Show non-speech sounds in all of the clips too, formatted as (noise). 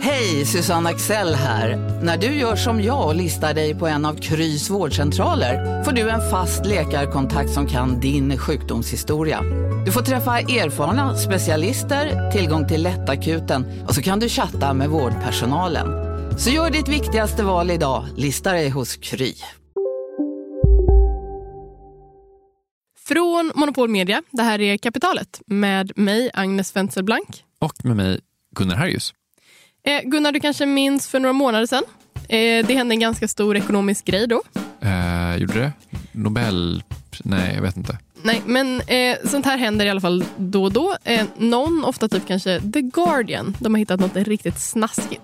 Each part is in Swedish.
Hej, Susanne Axel här. När du gör som jag och listar dig på en av Krys vårdcentraler får du en fast läkarkontakt som kan din sjukdomshistoria. Du får träffa erfarna specialister, tillgång till lättakuten och så kan du chatta med vårdpersonalen. Så gör ditt viktigaste val idag, lista dig hos Kry. Från Monopol Media, det här är Kapitalet med mig, Agnes Wenzelblank. Och med mig, Gunnar Harjus. Eh, Gunnar, du kanske minns för några månader sedan. Eh, det hände en ganska stor ekonomisk grej då. Eh, gjorde det? Nobel... Nej, jag vet inte. Nej, men eh, sånt här händer i alla fall då och då. Eh, någon, ofta typ kanske The Guardian, de har hittat något riktigt snaskigt.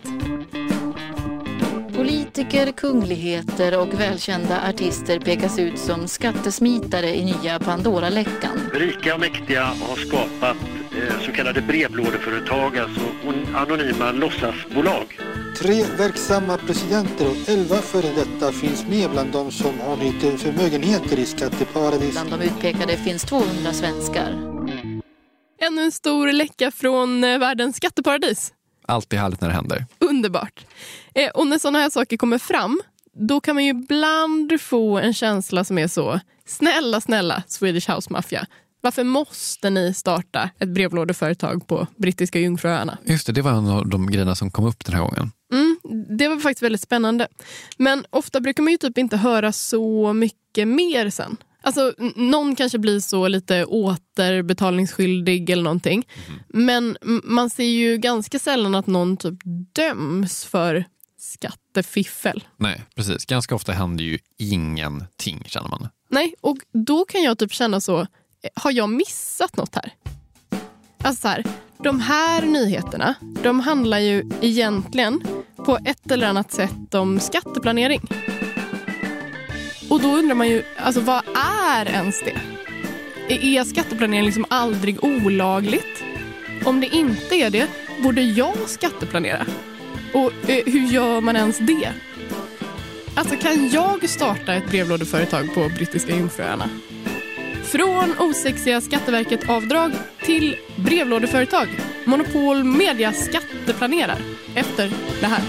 Politiker, kungligheter och välkända artister pekas ut som skattesmitare i nya Pandora-läckan. Rika och mäktiga har skapat så kallade brevlådeföretag, alltså anonyma låtsasbolag. Tre verksamma presidenter och elva före detta finns med bland de som har lite förmögenheter i skatteparadis. Bland de utpekade finns 200 svenskar. Ännu en stor läcka från eh, världens skatteparadis. Alltid härligt när det händer. Underbart. Eh, och när sådana här saker kommer fram, då kan man ju ibland få en känsla som är så, snälla, snälla Swedish House Mafia. Varför måste ni starta ett brevlådeföretag på brittiska Jungfruöarna? Just det, det var en av de grejerna som kom upp den här gången. Mm, det var faktiskt väldigt spännande. Men ofta brukar man ju typ inte höra så mycket mer sen. Alltså, någon kanske blir så lite återbetalningsskyldig eller någonting. Mm. Men man ser ju ganska sällan att någon typ döms för skattefiffel. Nej, precis. Ganska ofta händer ju ingenting känner man. Nej, och då kan jag typ känna så, har jag missat något här? Alltså så här, de här nyheterna, de handlar ju egentligen på ett eller annat sätt om skatteplanering. Och då undrar man ju, alltså vad är ens det? E-, är skatteplanering liksom aldrig olagligt? Om det inte är det, borde jag skatteplanera? Och eh, hur gör man ens det? Alltså kan jag starta ett brevlådeföretag på brittiska Jungfruöarna? Från osexiga Skatteverket-avdrag till brevlådeföretag. Monopol Media skatteplanerar efter det här.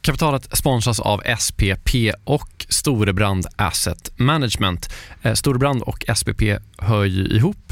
Kapitalet sponsras av SPP och Storebrand Asset Management. Eh, Storebrand och SPP hör ju ihop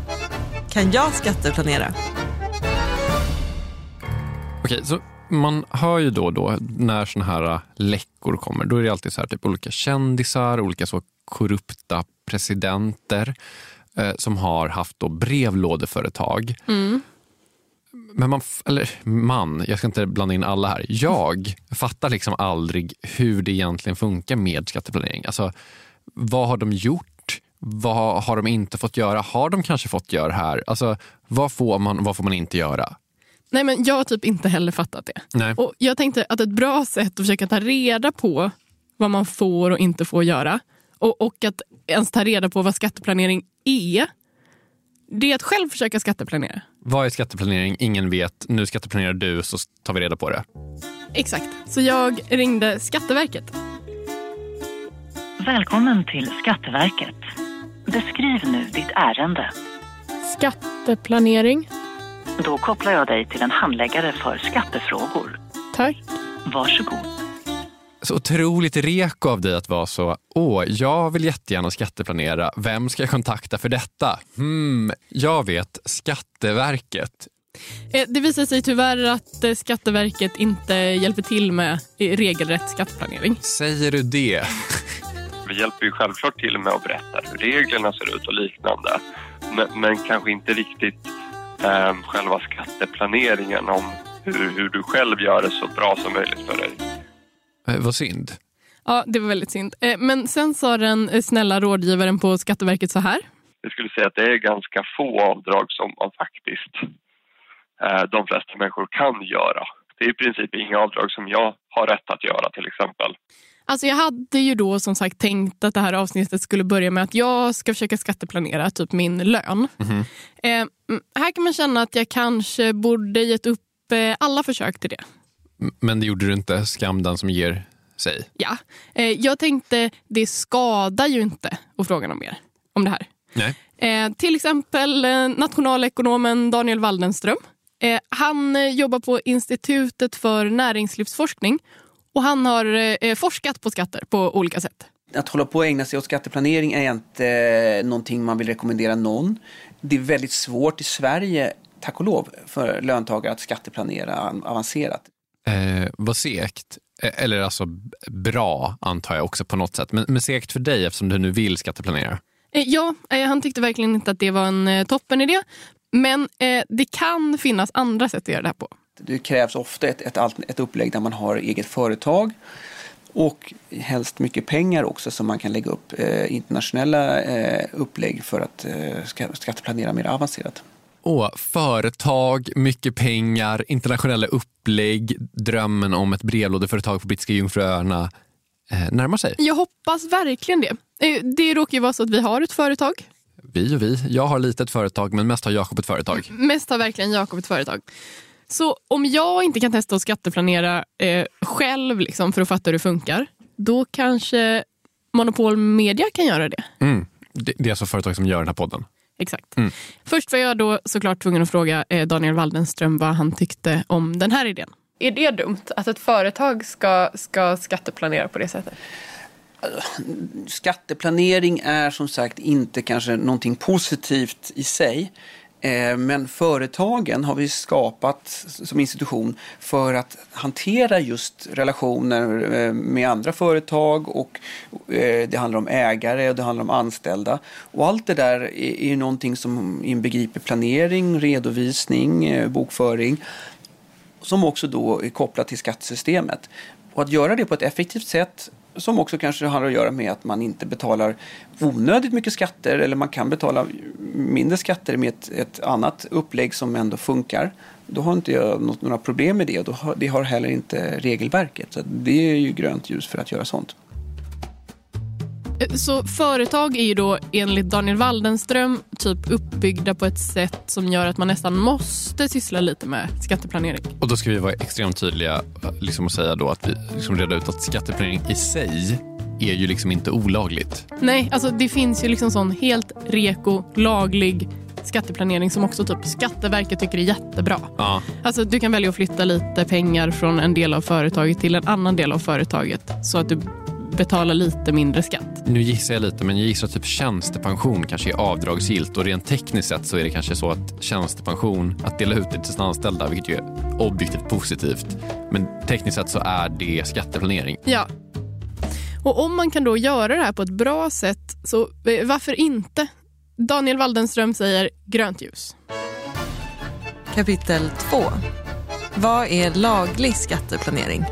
kan jag skatteplanera? Okej, så man hör ju då och då när såna här äh, läckor kommer, då är det alltid så här, typ olika kändisar, olika så korrupta presidenter eh, som har haft då brevlådeföretag. Mm. Men man, eller man, jag ska inte blanda in alla här. Jag fattar liksom aldrig hur det egentligen funkar med skatteplanering. Alltså, vad har de gjort? Vad har de inte fått göra? Har de kanske fått göra här? Alltså, vad får man vad får man inte göra? Nej, men jag har typ inte heller fattat det. Nej. Och Jag tänkte att ett bra sätt att försöka ta reda på vad man får och inte får göra och, och att ens ta reda på vad skatteplanering är, det är att själv försöka skatteplanera. Vad är skatteplanering? Ingen vet. Nu skatteplanerar du så tar vi reda på det. Exakt. Så jag ringde Skatteverket. Välkommen till Skatteverket. Beskriv nu ditt ärende. Skatteplanering. Då kopplar jag dig till en handläggare för skattefrågor. Tack. Varsågod. Så otroligt reko av dig att vara så, åh, jag vill jättegärna skatteplanera. Vem ska jag kontakta för detta? Hmm, jag vet, Skatteverket. Eh, Det visar sig tyvärr att eh, Skatteverket inte hjälper till med eh, regelrätt skatteplanering. Säger du det? Vi hjälper ju självklart till med att berätta hur reglerna ser ut och liknande. Men, men kanske inte riktigt eh, själva skatteplaneringen om hur, hur du själv gör det så bra som möjligt för dig. Eh, vad synd. Ja, det var väldigt synd. Eh, Men sen sa den eh, snälla rådgivaren på Skatteverket så här. Jag skulle säga att det är ganska få avdrag som man faktiskt eh, de flesta människor kan göra. Det är i princip inga avdrag som jag har rätt att göra till exempel. Alltså jag hade ju då som sagt tänkt att det här avsnittet skulle börja med att jag ska försöka skatteplanera typ min lön. Eh, mm, här kan man känna att jag kanske borde gett upp eh, alla försök till det. Men det gjorde du inte. Skam den som ger sig. Ja, eh, jag tänkte det skadar ju inte att fråga någon mer om det här. Nej. Eh, till exempel eh, nationalekonomen Daniel Waldenström. Eh, han eh, jobbar på Institutet för näringslivsforskning och han har eh, forskat på skatter på olika sätt. Att hålla på och ägna sig åt skatteplanering är inte eh, någonting man vill rekommendera någon. Det är väldigt svårt i Sverige, tack och lov, för löntagare att skatteplanera avancerat. Eh, vad segt. Eh, Eller alltså bra antar jag också på något sätt. Men, men segt för dig eftersom du nu vill skatteplanera. Eh, ja, eh, han tyckte verkligen inte att det var en eh, toppenidé. Men eh, det kan finnas andra sätt att göra det här på. Det krävs ofta ett, ett, ett upplägg där man har eget företag och helst mycket pengar också som man kan lägga upp eh, internationella eh, upplägg för att eh, ska, skatteplanera mer avancerat. Åh, företag, mycket pengar, internationella upplägg, drömmen om ett brevlådeföretag på brittiska Jungfruöarna eh, närmar sig. Jag hoppas verkligen det. Eh, det råkar ju vara så att vi har ett företag. Vi och vi. Jag har lite ett företag men mest har Jakob ett företag. Mest har verkligen Jakob ett företag. Så om jag inte kan testa att skatteplanera eh, själv liksom, för att fatta hur det funkar, då kanske Monopol Media kan göra det. Mm. Det, det är alltså företag som gör den här podden. Exakt. Mm. Först var jag då såklart tvungen att fråga eh, Daniel Waldenström vad han tyckte om den här idén. Är det dumt att ett företag ska, ska skatteplanera på det sättet? Skatteplanering är som sagt inte kanske någonting positivt i sig. Eh, men företagen har vi skapat som institution för att hantera just relationer eh, med andra företag och eh, det handlar om ägare och det handlar om anställda. Och allt det där är är någonting som inbegriper planering, redovisning, bokföring som också då är kopplat till skattesystemet. Och att göra det på ett effektivt sätt som också kanske har att göra med att man inte betalar onödigt mycket skatter eller man kan betala mindre skatter med ett, ett annat upplägg som ändå funkar. Då har inte jag något, några problem med det och har, det har heller inte regelverket. Så det är ju grönt ljus för att göra sånt. Så företag är ju då enligt Daniel Waldenström typ uppbyggda på ett sätt som gör att man nästan måste syssla lite med skatteplanering. Och då ska vi vara extremt tydliga liksom och säga då att vi liksom reda ut att skatteplanering i sig är ju liksom inte olagligt. Nej, alltså det finns ju liksom sån helt reko, laglig skatteplanering som också typ Skatteverket tycker är jättebra. Ja. Alltså du kan välja att flytta lite pengar från en del av företaget till en annan del av företaget så att du betalar lite mindre skatt. Nu gissar jag lite, men jag gissar att typ tjänstepension kanske är avdragsgillt och rent tekniskt sett så är det kanske så att tjänstepension, att dela ut det till sina anställda, vilket ju är objektivt positivt, men tekniskt sett så är det skatteplanering. Ja. Och om man kan då göra det här på ett bra sätt, så eh, varför inte? Daniel Waldenström säger grönt ljus. Kapitel 2. Vad är laglig skatteplanering?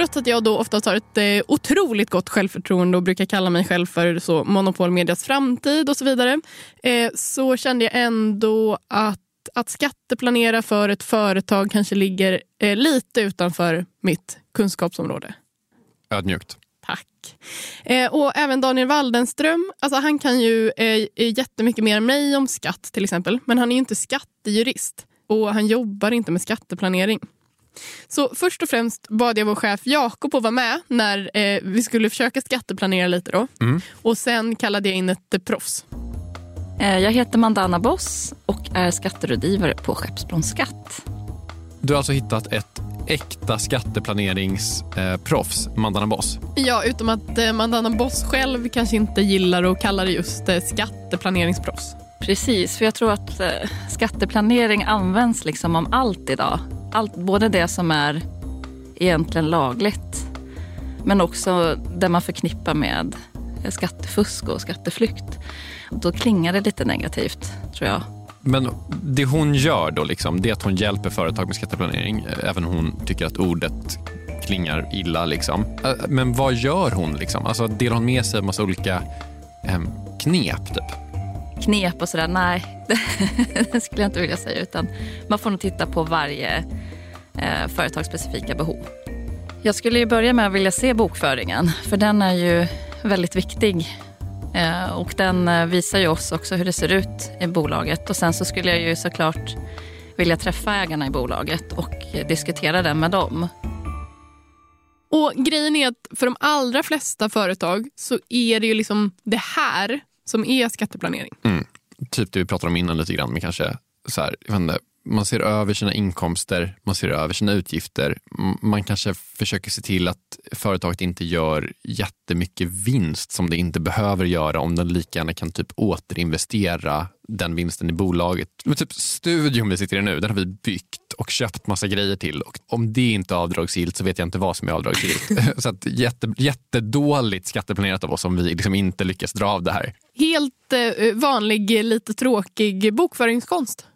Trots att jag då oftast har ett eh, otroligt gott självförtroende och brukar kalla mig själv för så monopolmedias framtid och så vidare, eh, så kände jag ändå att att skatteplanera för ett företag kanske ligger eh, lite utanför mitt kunskapsområde. Ödmjukt. Tack. Eh, och även Daniel Waldenström, alltså han kan ju eh, jättemycket mer än mig om skatt till exempel. Men han är ju inte skattejurist och han jobbar inte med skatteplanering. Så först och främst bad jag vår chef Jakob att vara med när eh, vi skulle försöka skatteplanera lite. Då. Mm. Och sen kallade jag in ett eh, proffs. Eh, Jag heter Mandana Boss och är skatterådgivare på Skeppsbron Skatt. Du har alltså hittat ett äkta skatteplaneringsproffs, Mandana Boss. Ja, utom att eh, Mandana Boss själv kanske inte gillar att kalla det just eh, skatteplaneringsproffs. Precis, för jag tror att eh, skatteplanering används liksom om allt idag. Allt, både det som är egentligen lagligt men också det man förknippar med skattefusk och skatteflykt. Då klingar det lite negativt, tror jag. Men det hon gör då, liksom, det är att hon hjälper företag med skatteplanering. Även hon tycker att ordet klingar illa. Liksom. Men vad gör hon? Liksom? Alltså, delar hon med sig av massa olika eh, knep? Typ? Knep och sådär, nej, (laughs) det skulle jag inte vilja säga. Utan man får nog titta på varje eh, företagsspecifika behov. Jag skulle ju börja med att vilja se bokföringen, för den är ju väldigt viktig. Eh, och den eh, visar ju oss också hur det ser ut i bolaget. Och sen så skulle jag ju såklart vilja träffa ägarna i bolaget och diskutera den med dem. Och grejen är att för de allra flesta företag så är det ju liksom det här som är skatteplanering. Mm. Typ det vi pratade om innan lite grann. Men kanske så här, jag vet inte, man ser över sina inkomster, man ser över sina utgifter. Man kanske försöker se till att företaget inte gör jättemycket vinst som det inte behöver göra om den lika gärna kan typ återinvestera den vinsten i bolaget. Men typ studion vi sitter i nu, den har vi byggt och köpt massa grejer till. Och om det inte är avdragsgillt så vet jag inte vad som är avdragsgillt. (laughs) så att jätte, jättedåligt skatteplanerat av oss om vi liksom inte lyckas dra av det här. Helt eh, vanlig, lite tråkig bokföringskonst.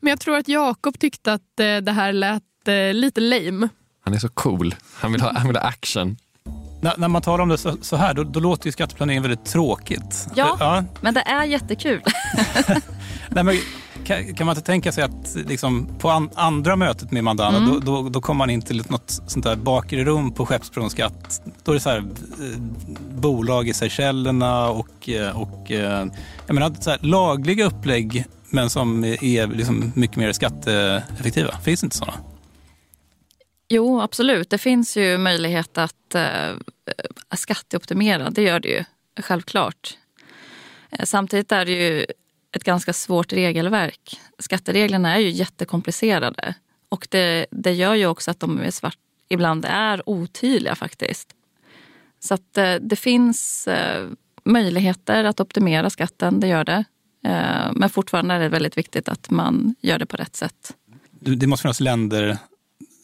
Men jag tror att Jakob tyckte att eh, det här lät eh, lite lame. Han är så cool. Han vill ha, han vill ha action. När, när man talar om det så, så här, då, då låter ju skatteplanering väldigt tråkigt. Ja, ja. men det är jättekul. (laughs) Nej, men, kan, kan man inte tänka sig att liksom, på an, andra mötet med Mandana, Mm. då, då, då kommer man in till något sånt där bakre rum på Skeppsbron Skatt. Då är det så här, eh, bolag i Seychellerna och, och eh, jag menar, så här, lagliga upplägg men som är liksom mycket mer skatteeffektiva. Finns det inte sådana? Jo, absolut. Det finns ju möjlighet att eh, skatteoptimera. Det gör det ju, självklart. Eh, samtidigt är det ju ett ganska svårt regelverk. Skattereglerna är ju jättekomplicerade. Och det, det gör ju också att de är svart, ibland är otydliga faktiskt. Så att eh, det finns eh, möjligheter att optimera skatten, det gör det. Eh, Men fortfarande är det väldigt viktigt att man gör det på rätt sätt. Det måste finnas länder,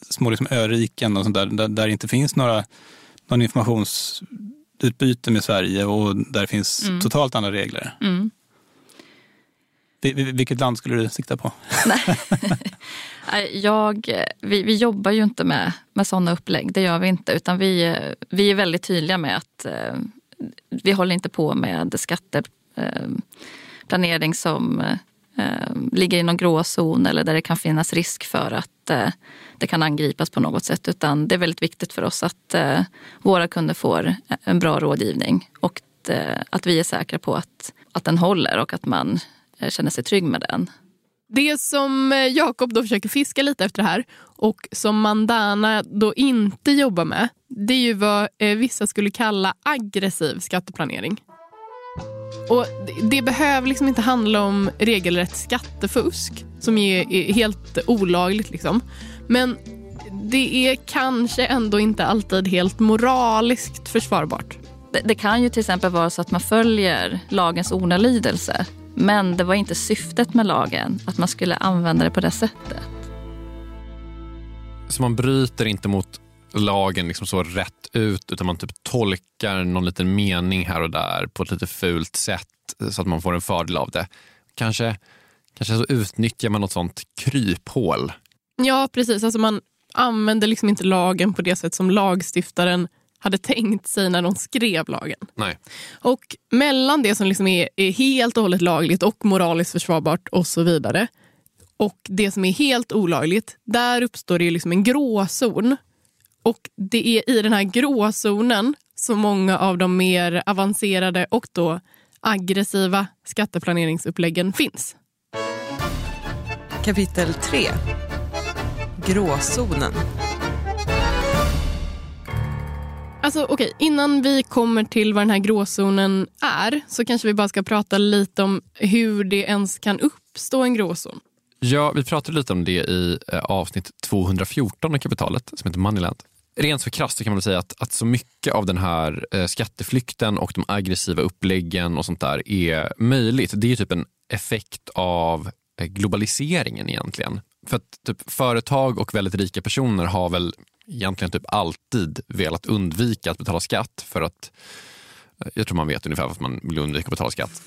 små liksom öriken och sånt där, där, där det inte finns några, någon informationsutbyte med Sverige och där det finns Mm. totalt andra regler. Mm. Vi- vi- Vilket land skulle du sikta på? Nej, (laughs) Jag, vi, vi jobbar ju inte med, med sådana upplägg, det gör vi inte. Utan vi, vi är väldigt tydliga med att eh, vi håller inte på med planering som eh, eh, ligger i någon gråzon eller där det kan finnas risk för att eh, det kan angripas på något sätt. Utan det är väldigt viktigt för oss att eh, våra kunder får eh, en bra rådgivning och eh, att vi är säkra på att, att den håller och att man eh, känner sig trygg med den. Det som eh, Jakob då försöker fiska lite efter här och som Mandana då inte jobbar med, det är ju vad vissa skulle kalla aggressiv skatteplanering. Och det, behöver liksom inte handla om regelrätt skattefusk som är, är helt olagligt. Liksom. Men det är kanske ändå inte alltid helt moraliskt försvarbart. Det, det kan ju till exempel vara så att man följer lagens ordalydelse. Men det var inte syftet med lagen att man skulle använda det på det sättet. Så man bryter inte mot lagen liksom så rätt ut utan man typ tolkar någon liten mening här och där på ett lite fult sätt så att man får en fördel av det. Kanske, kanske så utnyttjar man något sånt kryphål. Ja, precis. Alltså man använder liksom inte lagen på det sätt som lagstiftaren hade tänkt sig när de skrev lagen. Nej. Och mellan det som liksom är, är helt och hållet lagligt och moraliskt försvarbart och så vidare och det som är helt olagligt, där uppstår det liksom en gråzon. Och det är i den här gråzonen som många av de mer avancerade och då aggressiva skatteplaneringsuppläggen finns. Kapitel 3 Gråzonen. Alltså okej, innan vi kommer till vad den här gråzonen är så kanske vi bara ska prata lite om hur det ens kan uppstå en gråzon. Ja, vi pratade lite om det i eh, avsnitt 214 av kapitalet som heter Moneyland. Rent så krasst kan man väl säga att, att så mycket av den här eh, skatteflykten och de aggressiva uppläggen och sånt där är möjligt. Det är ju typ en effekt av eh, globaliseringen egentligen. För att typ, företag och väldigt rika personer har väl egentligen typ alltid velat undvika att betala skatt för att eh, jag tror man vet ungefär varför man vill undvika att betala skatt.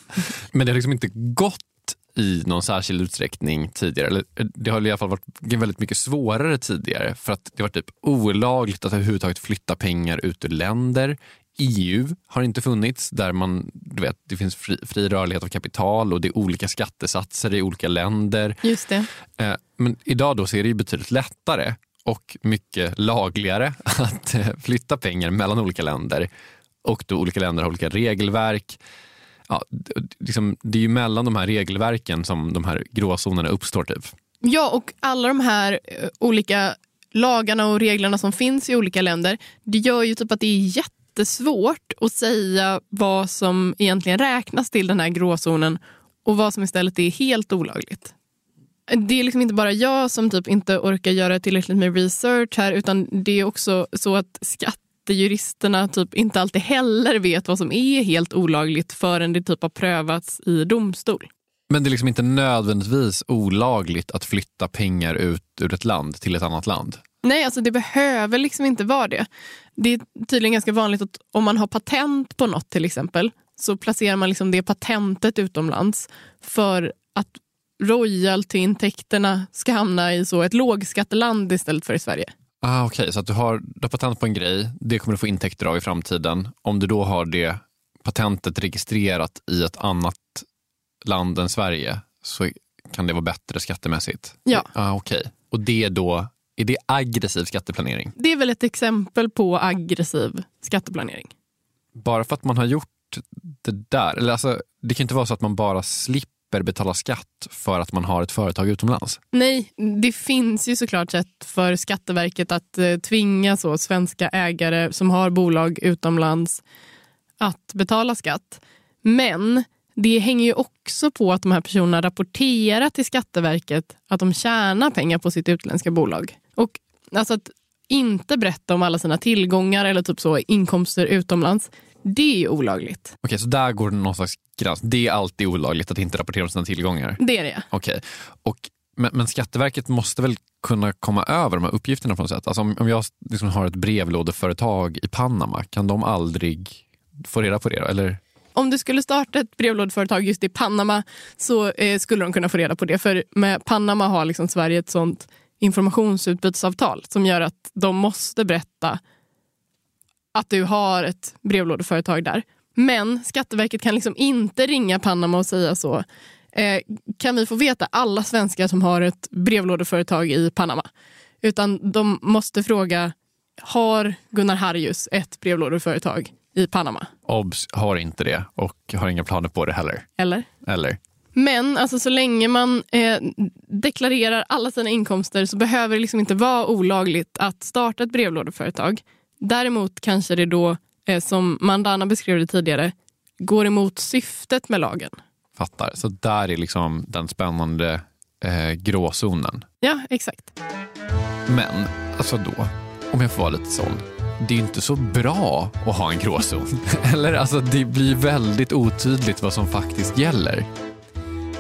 Men det har liksom inte gått i någon särskild utsträckning tidigare. Eller, eh, det har i alla fall varit väldigt mycket svårare tidigare för att det var typ olagligt att överhuvudtaget flytta pengar ut ur länder. EU har inte funnits där man, du vet, det finns fri, fri rörlighet av kapital och det är olika skattesatser i olika länder. Just det. Eh, Men idag då så är det ju betydligt lättare och mycket lagligare att eh, flytta pengar mellan olika länder. Och då olika länder har olika regelverk. Ja, liksom, det är ju mellan de här regelverken som de här gråzonerna uppstår. Typ. Ja, och alla de här eh, olika lagarna och reglerna som finns i olika länder, det gör ju typ att det är jättesvårt att säga vad som egentligen räknas till den här gråzonen och vad som istället är helt olagligt. Det är liksom inte bara jag som typ inte orkar göra tillräckligt med research här utan det är också så att skattejuristerna typ inte alltid heller vet vad som är helt olagligt förrän det typ har prövats i domstol. Men det är liksom inte nödvändigtvis olagligt att flytta pengar ut ur ett land till ett annat land. Nej, alltså det behöver liksom inte vara det. Det är tydligen ganska vanligt att om man har patent på något till exempel så placerar man liksom det patentet utomlands för att royaltyintäkterna ska hamna i så ett lågskatteland istället för i Sverige. Ah, Okej, så att du har, du har patent på en grej, det kommer du få intäkter av i framtiden. Om du då har det patentet registrerat i ett annat land än Sverige så kan det vara bättre skattemässigt. Ja. Ah, Okej, och det är då, är det aggressiv skatteplanering? Det är väl ett exempel på aggressiv skatteplanering. Bara för att man har gjort det där, eller alltså, det kan inte vara så att man bara slipper betala skatt för att man har ett företag utomlands. Nej, det finns ju såklart sätt för Skatteverket att eh, tvinga så svenska ägare som har bolag utomlands att betala skatt. Men det hänger ju också på att de här personerna rapporterar till Skatteverket att de tjänar pengar på sitt utländska bolag. Och alltså att inte berätta om alla sina tillgångar eller typ så inkomster utomlands, det är ju olagligt. Okej, så där går det någon slags gräns. Det är alltid olagligt att inte rapportera om sina tillgångar. Det är det. Okej. Och, men, men Skatteverket måste väl kunna komma över de här uppgifterna på något sätt? Alltså om, om jag liksom har ett brevlådeföretag i Panama, kan de aldrig få reda på det? Då? Eller? Om du skulle starta ett brevlådeföretag just i Panama så eh, skulle de kunna få reda på det. För med Panama har liksom Sverige ett sånt informationsutbytesavtal som gör att de måste berätta att du har ett brevlådeföretag där. Men Skatteverket kan liksom inte ringa Panama och säga så. Eh, kan vi få veta alla svenskar som har ett brevlådeföretag i Panama? Utan de måste fråga, har Gunnar Harjus ett brevlådeföretag i Panama? Obs har inte det och har inga planer på det heller. Eller? Eller? Men alltså, så länge man eh, deklarerar alla sina inkomster så behöver det liksom inte vara olagligt att starta ett brevlådeföretag. Däremot kanske det då, eh, som Mandana beskrev det tidigare, går emot syftet med lagen. Fattar. Så där är liksom den spännande eh, gråzonen. Ja, exakt. Men, alltså då, om jag får vara lite sån. Det är inte så bra att ha en gråzon. (laughs) Eller alltså det blir väldigt otydligt vad som faktiskt gäller.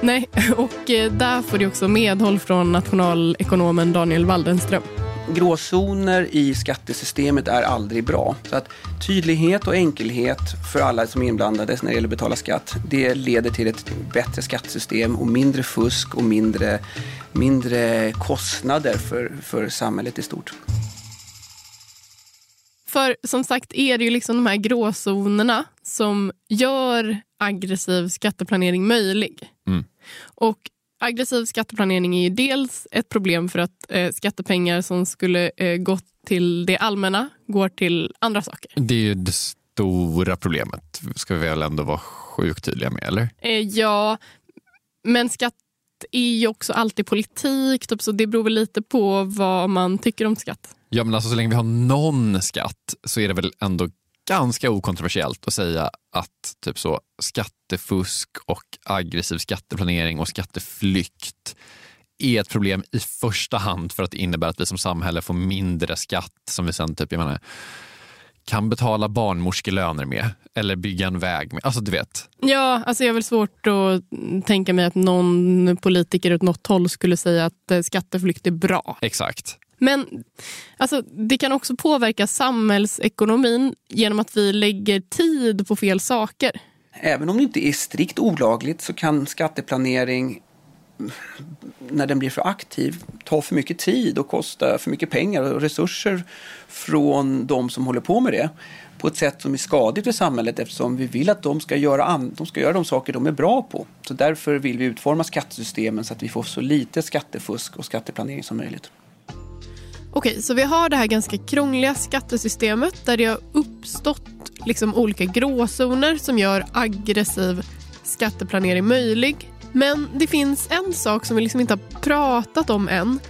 Nej, (laughs) och eh, där får du också medhåll från nationalekonomen Daniel Waldenström. Gråzoner i skattesystemet är aldrig bra. Så att tydlighet och enkelhet för alla som är inblandade när det gäller att betala skatt, det leder till ett bättre skattesystem och mindre fusk och mindre, mindre kostnader för, för samhället i stort. För som sagt är det ju liksom de här gråzonerna som gör aggressiv skatteplanering möjlig. Mm. Och aggressiv skatteplanering är ju dels ett problem för att eh, skattepengar som skulle eh, gått till det allmänna går till andra saker. Det är ju det stora problemet, ska vi väl ändå vara sjukt tydliga med, eller? Eh, ja, men skatt är ju också alltid politik, typ, så det beror väl lite på vad man tycker om skatt. Ja, men alltså så länge vi har någon skatt så är det väl ändå ganska okontroversiellt att säga att typ så skattefusk och aggressiv skatteplanering och skatteflykt är ett problem i första hand för att det innebär att vi som samhälle får mindre skatt som vi sen typ, jag menar, kan betala barnmorskelöner med eller bygga en väg med. Alltså du vet. Ja, alltså jag har väl svårt att tänka mig att någon politiker åt något håll skulle säga att eh, skatteflykt är bra. Exakt. Men alltså, det kan också påverka samhällsekonomin genom att vi lägger tid på fel saker. Även om det inte är strikt olagligt så kan skatteplanering när den blir för aktiv ta för mycket tid och kosta för mycket pengar och resurser från de som håller på med det på ett sätt som är skadligt för samhället eftersom vi vill att de ska göra, de ska göra de saker de är bra på. Så därför vill vi utforma skattesystemen så att vi får så lite skattefusk och skatteplanering som möjligt. Okej, så vi har det här ganska krångliga skattesystemet där det har uppstått liksom olika gråzoner som gör aggressiv skatteplanering möjlig. Men det finns en sak som vi liksom inte har pratat om än.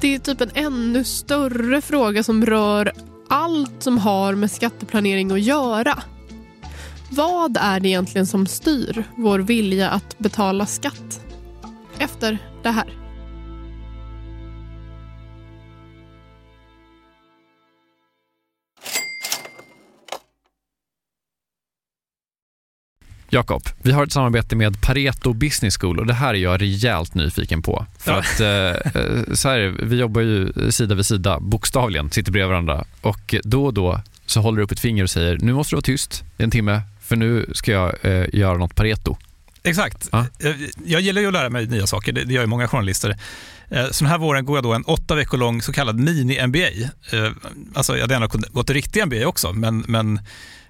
Det är typ en ännu större fråga som rör allt som har med skatteplanering att göra. Vad är det egentligen som styr vår vilja att betala skatt? Efter det här. Jakob, vi har ett samarbete med Pareto Business School och det här är jag rejält nyfiken på. För Ja. att eh, eh, så här, vi jobbar ju sida vid sida, bokstavligen, sitter bredvid varandra och då och då så håller du upp ett finger och säger nu måste du vara tyst i en timme för nu ska jag eh, göra något Pareto. Exakt. Ja. Jag, gillar ju att lära mig nya saker, det, gör ju många journalister. Eh, Så den här våren går jag då en åtta veckor lång så kallad mini-MBA. Alltså jag hade gärna gått en riktig MBA också, men, men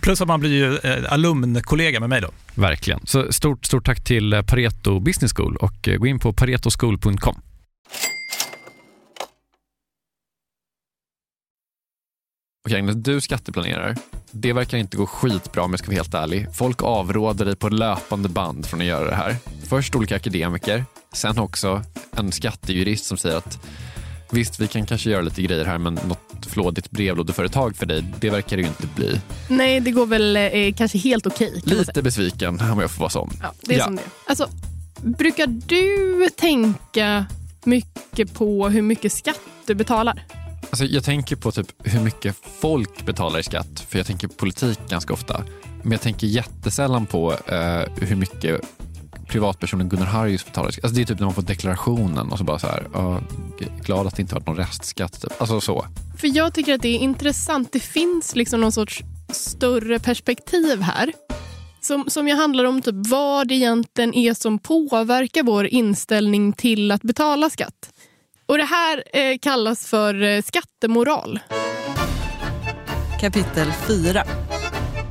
Plus att man blir ju eh, alumnkollega med mig då. Verkligen. Så stort, stort tack till eh, Pareto Business School och eh, gå in på paretoschool.com. Okej, Agnes, du skatteplanerar. Det verkar inte gå skitbra om jag ska vara helt ärlig. Folk avråder dig på löpande band från att göra det här. Först olika akademiker, sen också en skattejurist som säger att visst, vi kan kanske göra lite grejer här, men något flådigt brevlådeföretag för dig, det verkar det ju inte bli. Nej, det går väl eh, kanske helt okej. man Lite besviken om jag får vara sån. Ja, det är som det. Alltså, brukar du tänka mycket på hur mycket skatt du betalar? Alltså, jag tänker på typ hur mycket folk betalar i skatt, för jag tänker politik ganska ofta. Men jag tänker jättesällan på eh, hur mycket privatpersonen Gunnar Harrius betalar skatt. Alltså, det är typ när man får deklarationen och så bara så här, glad att det inte varit någon restskatt. Typ. Alltså så. För jag tycker att det är intressant. Det finns liksom någon sorts större perspektiv här. Som, som ju handlar om typ vad det egentligen är som påverkar vår inställning till att betala skatt. Och Det här eh, kallas för eh, skattemoral. Kapitel 4.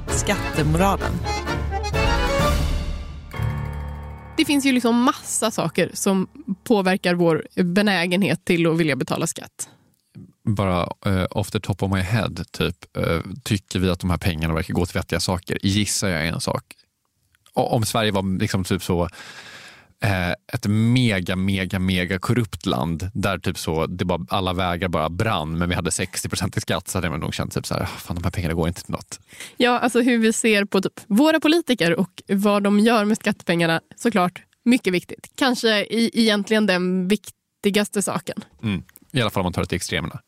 Skattemoralen. Det finns ju liksom massa saker som påverkar vår benägenhet till att vilja betala skatt. Bara uh, off the top of my head, typ, uh, tycker vi att de här pengarna verkar gå till vettiga saker? Gissar jag är en sak. Om Sverige var liksom typ så ett mega, mega, mega korrupt land där typ så det bara, alla vägar bara brann men vi hade 60 procent i skatt så hade man nog känt typ så här, "Ah, fan de här pengarna går inte till något. Ja, alltså hur vi ser på typ våra politiker och vad de gör med skattepengarna, såklart mycket viktigt. Kanske i, egentligen den viktigaste saken. Mm. I alla fall om man tar det till extremerna.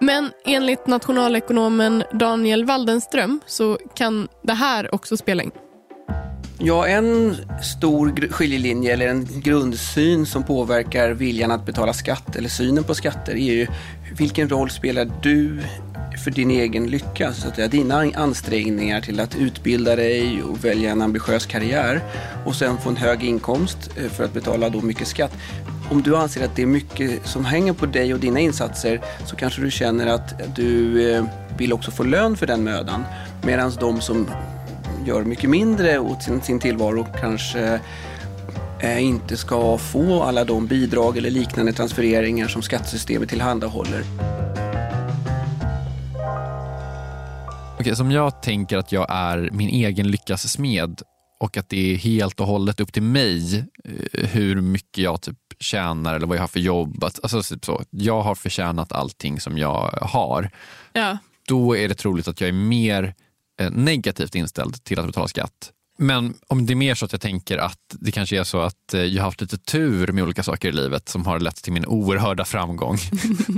Men enligt nationalekonomen Daniel Waldenström så kan det här också spela in. Ja, en stor skiljelinje eller en grundsyn som påverkar viljan att betala skatt eller synen på skatter är ju vilken roll spelar du för din egen lycka? Så att säga, dina ansträngningar till att utbilda dig och välja en ambitiös karriär och sen få en hög inkomst eh, för att betala då mycket skatt. Om du anser att det är mycket som hänger på dig och dina insatser så kanske du känner att du eh, vill också få lön för den mödan. Medan de som gör mycket mindre åt sin, sin tillvaro kanske eh, inte ska få alla de bidrag eller liknande transfereringar som skattesystemet tillhandahåller. Okej, som jag tänker att jag är min egen lyckas smed och att det är helt och hållet upp till mig eh, hur mycket jag typ tjänar eller vad jag har för jobb. Alltså, typ så. Jag har förtjänat allting som jag har. Ja. Då är det troligt att jag är mer eh, negativt inställd till att betala skatt. Men om det är mer så att jag tänker att det kanske är så att eh, jag har haft lite tur med olika saker i livet som har lett till min oerhörda framgång.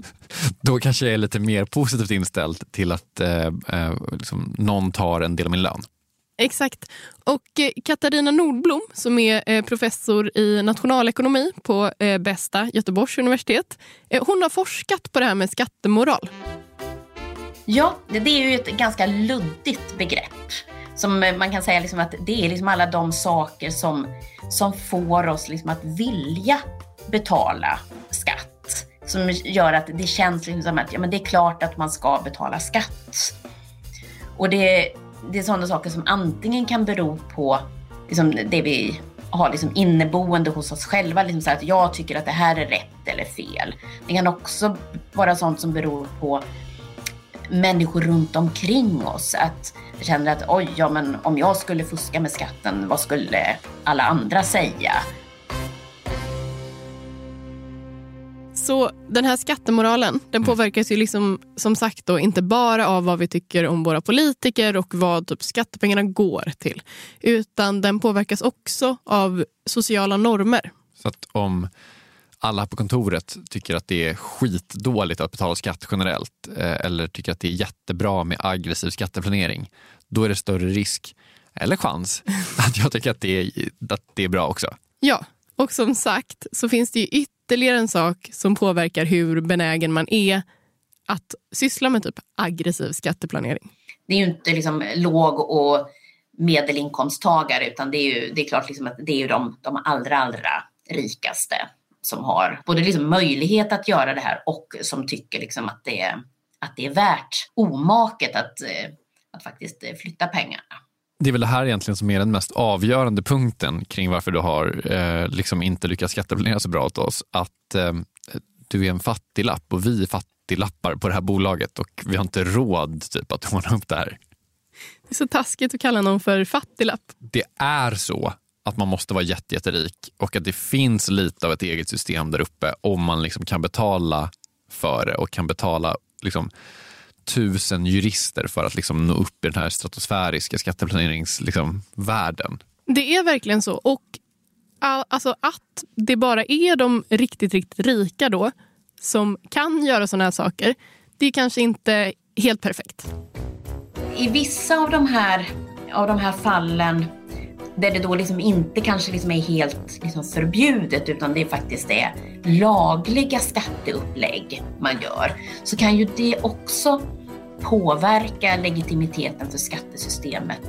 (laughs) Då kanske jag är lite mer positivt inställd till att eh, eh, liksom, någon tar en del av min lön. Exakt. Och eh, Katarina Nordblom som är eh, professor i nationalekonomi på eh, bästa Göteborgs universitet. Eh, hon har forskat på det här med skattemoral. Ja, det, det är ju ett ganska luddigt begrepp. Som eh, man kan säga liksom att det är liksom alla de saker som, som får oss liksom att vilja betala skatt. Som gör att det känns liksom som att ja, men det är klart att man ska betala skatt. Och det, det är sådana saker som antingen kan bero på liksom det vi har liksom inneboende hos oss själva. Liksom så att jag tycker att det här är rätt eller fel. Det kan också vara sånt som beror på människor runt omkring oss. Att jag känner att oj, ja, men om jag skulle fuska med skatten, vad skulle alla andra säga? Så den här skattemoralen den påverkas ju liksom, som sagt då, inte bara av vad vi tycker om våra politiker och vad typ skattepengarna går till. Utan den påverkas också av sociala normer. Så att om alla på kontoret tycker att det är skitdåligt att betala skatt generellt eh, eller tycker att det är jättebra med aggressiv skatteplanering, då är det större risk, eller chans, (laughs) att jag tycker att det är, att det är bra också. Ja, och som sagt så finns det ju ytterligare en sak som påverkar hur benägen man är att syssla med typ aggressiv skatteplanering. Det är ju inte liksom låg och medelinkomsttagare utan det är ju det är klart liksom att det är ju de, de allra, allra rikaste som har både liksom möjlighet att göra det här och som tycker liksom att, det, att det är värt omaket att, eh, att faktiskt eh, flytta pengarna. Det är väl det här egentligen som är den mest avgörande punkten kring varför du har eh, liksom inte lyckats skatteplanera så bra åt oss. Att eh, du är en fattiglapp och vi är fattiglappar på det här bolaget och vi har inte råd typ, att ordna upp det här. Det är så taskigt att kalla någon för fattiglapp. Det är så att man måste vara jätte, jätterik och att det finns lite av ett eget system där uppe om man liksom kan betala för det och kan betala liksom, tusen jurister för att liksom nå upp i den här stratosfäriska skatteplaneringsvärlden. Liksom, det är verkligen så. Och all, alltså att det bara är de riktigt, riktigt rika då som kan göra sådana här saker, det är kanske inte helt perfekt. I vissa av de här, av de här fallen där det då liksom inte kanske liksom är helt liksom förbjudet utan det faktiskt är lagliga skatteupplägg man gör, så kan ju det också påverka legitimiteten för skattesystemet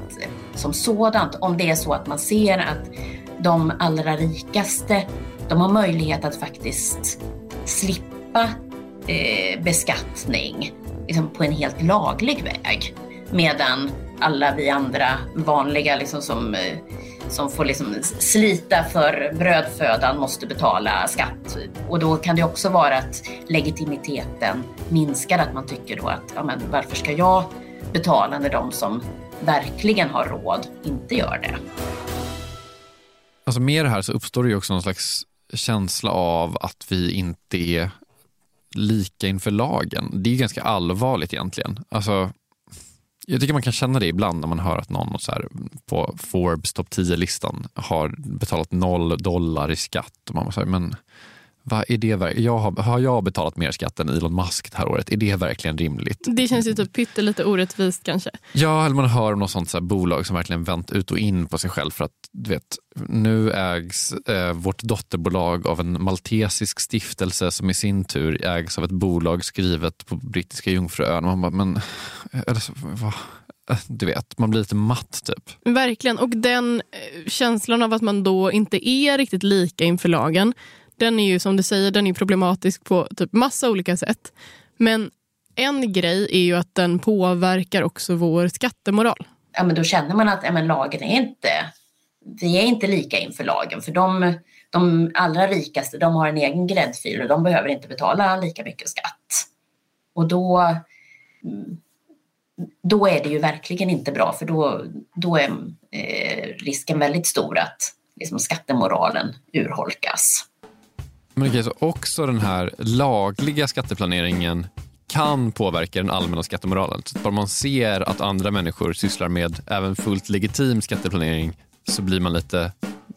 som sådant. Om det är så att man ser att de allra rikaste, de har möjlighet att faktiskt slippa eh, beskattning liksom på en helt laglig väg. Medan alla vi andra vanliga liksom som, eh, som får liksom slita för brödfödan måste betala skatt. Typ. Och då kan det också vara att legitimiteten minskar, att man tycker då att ja, men varför ska jag betala när de som verkligen har råd inte gör det. Alltså med det här så uppstår det ju också någon slags känsla av att vi inte är lika inför lagen. Det är ganska allvarligt egentligen. Alltså, jag tycker man kan känna det ibland när man hör att någon så här, på Forbes topp 10-listan har betalat noll dollar i skatt. Och man säga, men vad är det jag har, har jag betalat mer skatt än Elon Musk det här året? Är det verkligen rimligt? Det känns ju typ pyttelite orättvist kanske. Ja, eller man hör om något sånt så bolag som verkligen vänt ut och in på sig själv för att du vet, nu ägs eh, vårt dotterbolag av en maltesisk stiftelse som i sin tur ägs av ett bolag skrivet på brittiska Jungfruön. Man bara, men, eller, vad? du vet, man blir lite matt typ. Verkligen, och den eh, känslan av att man då inte är riktigt lika inför lagen den är ju som du säger den är problematisk på typ massa olika sätt. Men en grej är ju att den påverkar också vår skattemoral. Ja, men då känner man att ja, men lagen är inte, vi är inte lika inför lagen. För de, de allra rikaste de har en egen gräddfil och de behöver inte betala lika mycket skatt. Och då, då är det ju verkligen inte bra för då, då är eh, risken väldigt stor att liksom, skattemoralen urholkas. Men okej, så också den här lagliga skatteplaneringen kan påverka den allmänna skattemoralen. Så om man ser att andra människor sysslar med även fullt legitim skatteplanering så blir man lite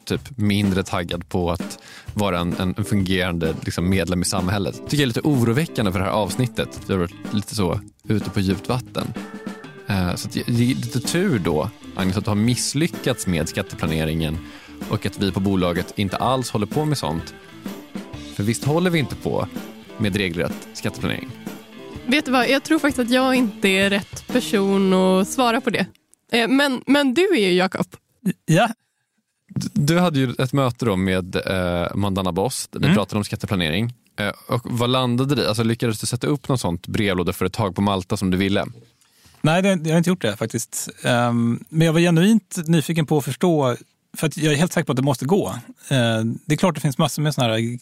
typ mindre taggad på att vara en, en fungerande liksom, medlem i samhället. Det tycker jag är lite oroväckande för det här avsnittet. Vi har varit lite så ute på djupt vatten. Eh, så det är lite tur då, Agnes, att du har misslyckats med skatteplaneringen och att vi på bolaget inte alls håller på med sånt för visst håller vi inte på med regelrätt skatteplanering? Vet du vad, jag tror faktiskt att jag inte är rätt person att svara på det. Eh, men, men du är ju Jakob. Ja. Du hade ju ett möte då med eh, Mandana Boss där ni mm. pratade om skatteplanering. Eh, och vad landade det Alltså Lyckades du sätta upp något sånt brevlådeföretag på Malta som du ville? Nej, det, jag har inte gjort det faktiskt. Um, men jag var genuint nyfiken på att förstå för att jag är helt säker på att det måste gå. Eh, det är klart det finns massor med sådana här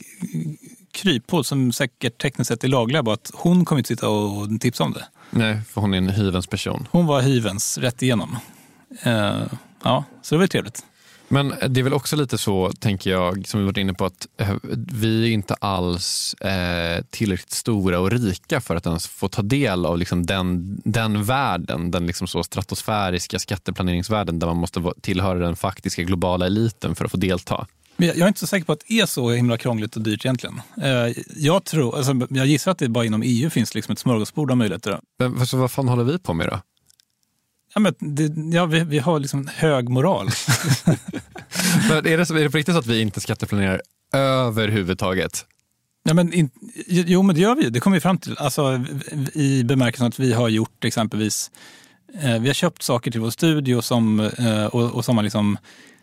kryphål som säkert tekniskt sett är lagliga, bara att hon kommer inte sitta och tipsa om det. Nej, för hon är en hyvens person. Hon var hyvens rätt igenom. Eh, ja, så det var trevligt. Men det är väl också lite så, tänker jag, som vi varit inne på, att eh, vi är inte alls eh, tillräckligt stora och rika för att ens få ta del av liksom den, den världen, den liksom så stratosfäriska skatteplaneringsvärlden där man måste tillhöra den faktiska globala eliten för att få delta. Jag är inte så säker på att det är så himla krångligt och dyrt egentligen. Eh, jag, tror, alltså, jag gissar att det bara inom EU finns liksom ett smörgåsbord av möjligheter. Men, så vad fan håller vi på med då? Ja, men det, ja, vi, vi har liksom hög moral. (laughs) men är, det är det på riktigt så att vi inte skatteplanerar överhuvudtaget? Ja, men in, jo, men det gör vi. Det kommer vi fram till. Alltså, I bemärkelsen att vi har gjort exempelvis, eh, vi har köpt saker till vår studio som, eh, och, och som har liksom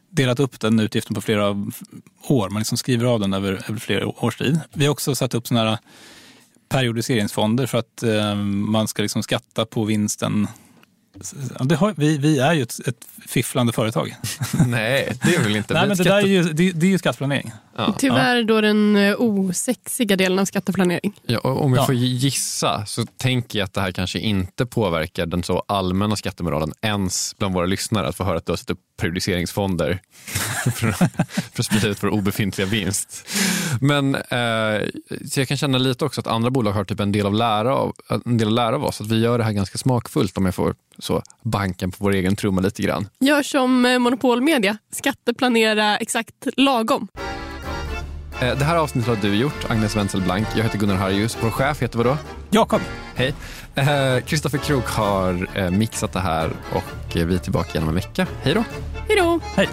delat upp den utgiften på flera år. Man liksom skriver av den över, över flera års tid. Vi har också satt upp sådana här periodiseringsfonder för att eh, man ska liksom skatta på vinsten har, vi, vi är ju ett, ett fifflande företag. (laughs) Nej, det är väl inte. Nej, men det, skatte- där är ju, det, det är ju skatteplanering. Tyvärr då den eh, osexiga delen av skatteplanering. Ja, om jag Ja. får gissa så tänker jag att det här kanske inte påverkar den så allmänna skattemoralen ens bland våra lyssnare att få höra att du har satt upp periodiseringsfonder (laughs) för, för att sprida ut vår obefintliga vinst. Men eh, så jag kan känna lite också att andra bolag har typ en del, av lära av, en del att lära av oss. Att vi gör det här ganska smakfullt om jag får så banken på vår egen trumma lite grann. Gör som eh, Monopolmedia, skatteplanera exakt lagom. Eh, Det här avsnittet har du gjort, Agnes Wenzel Blank. Jag heter Gunnar Harjus. Vår chef heter vadå? Jakob. Hej. Eh, Kristoffer Krook har eh, mixat det här och eh, vi är tillbaka igen om en vecka. Hej då! Hej då! Hej.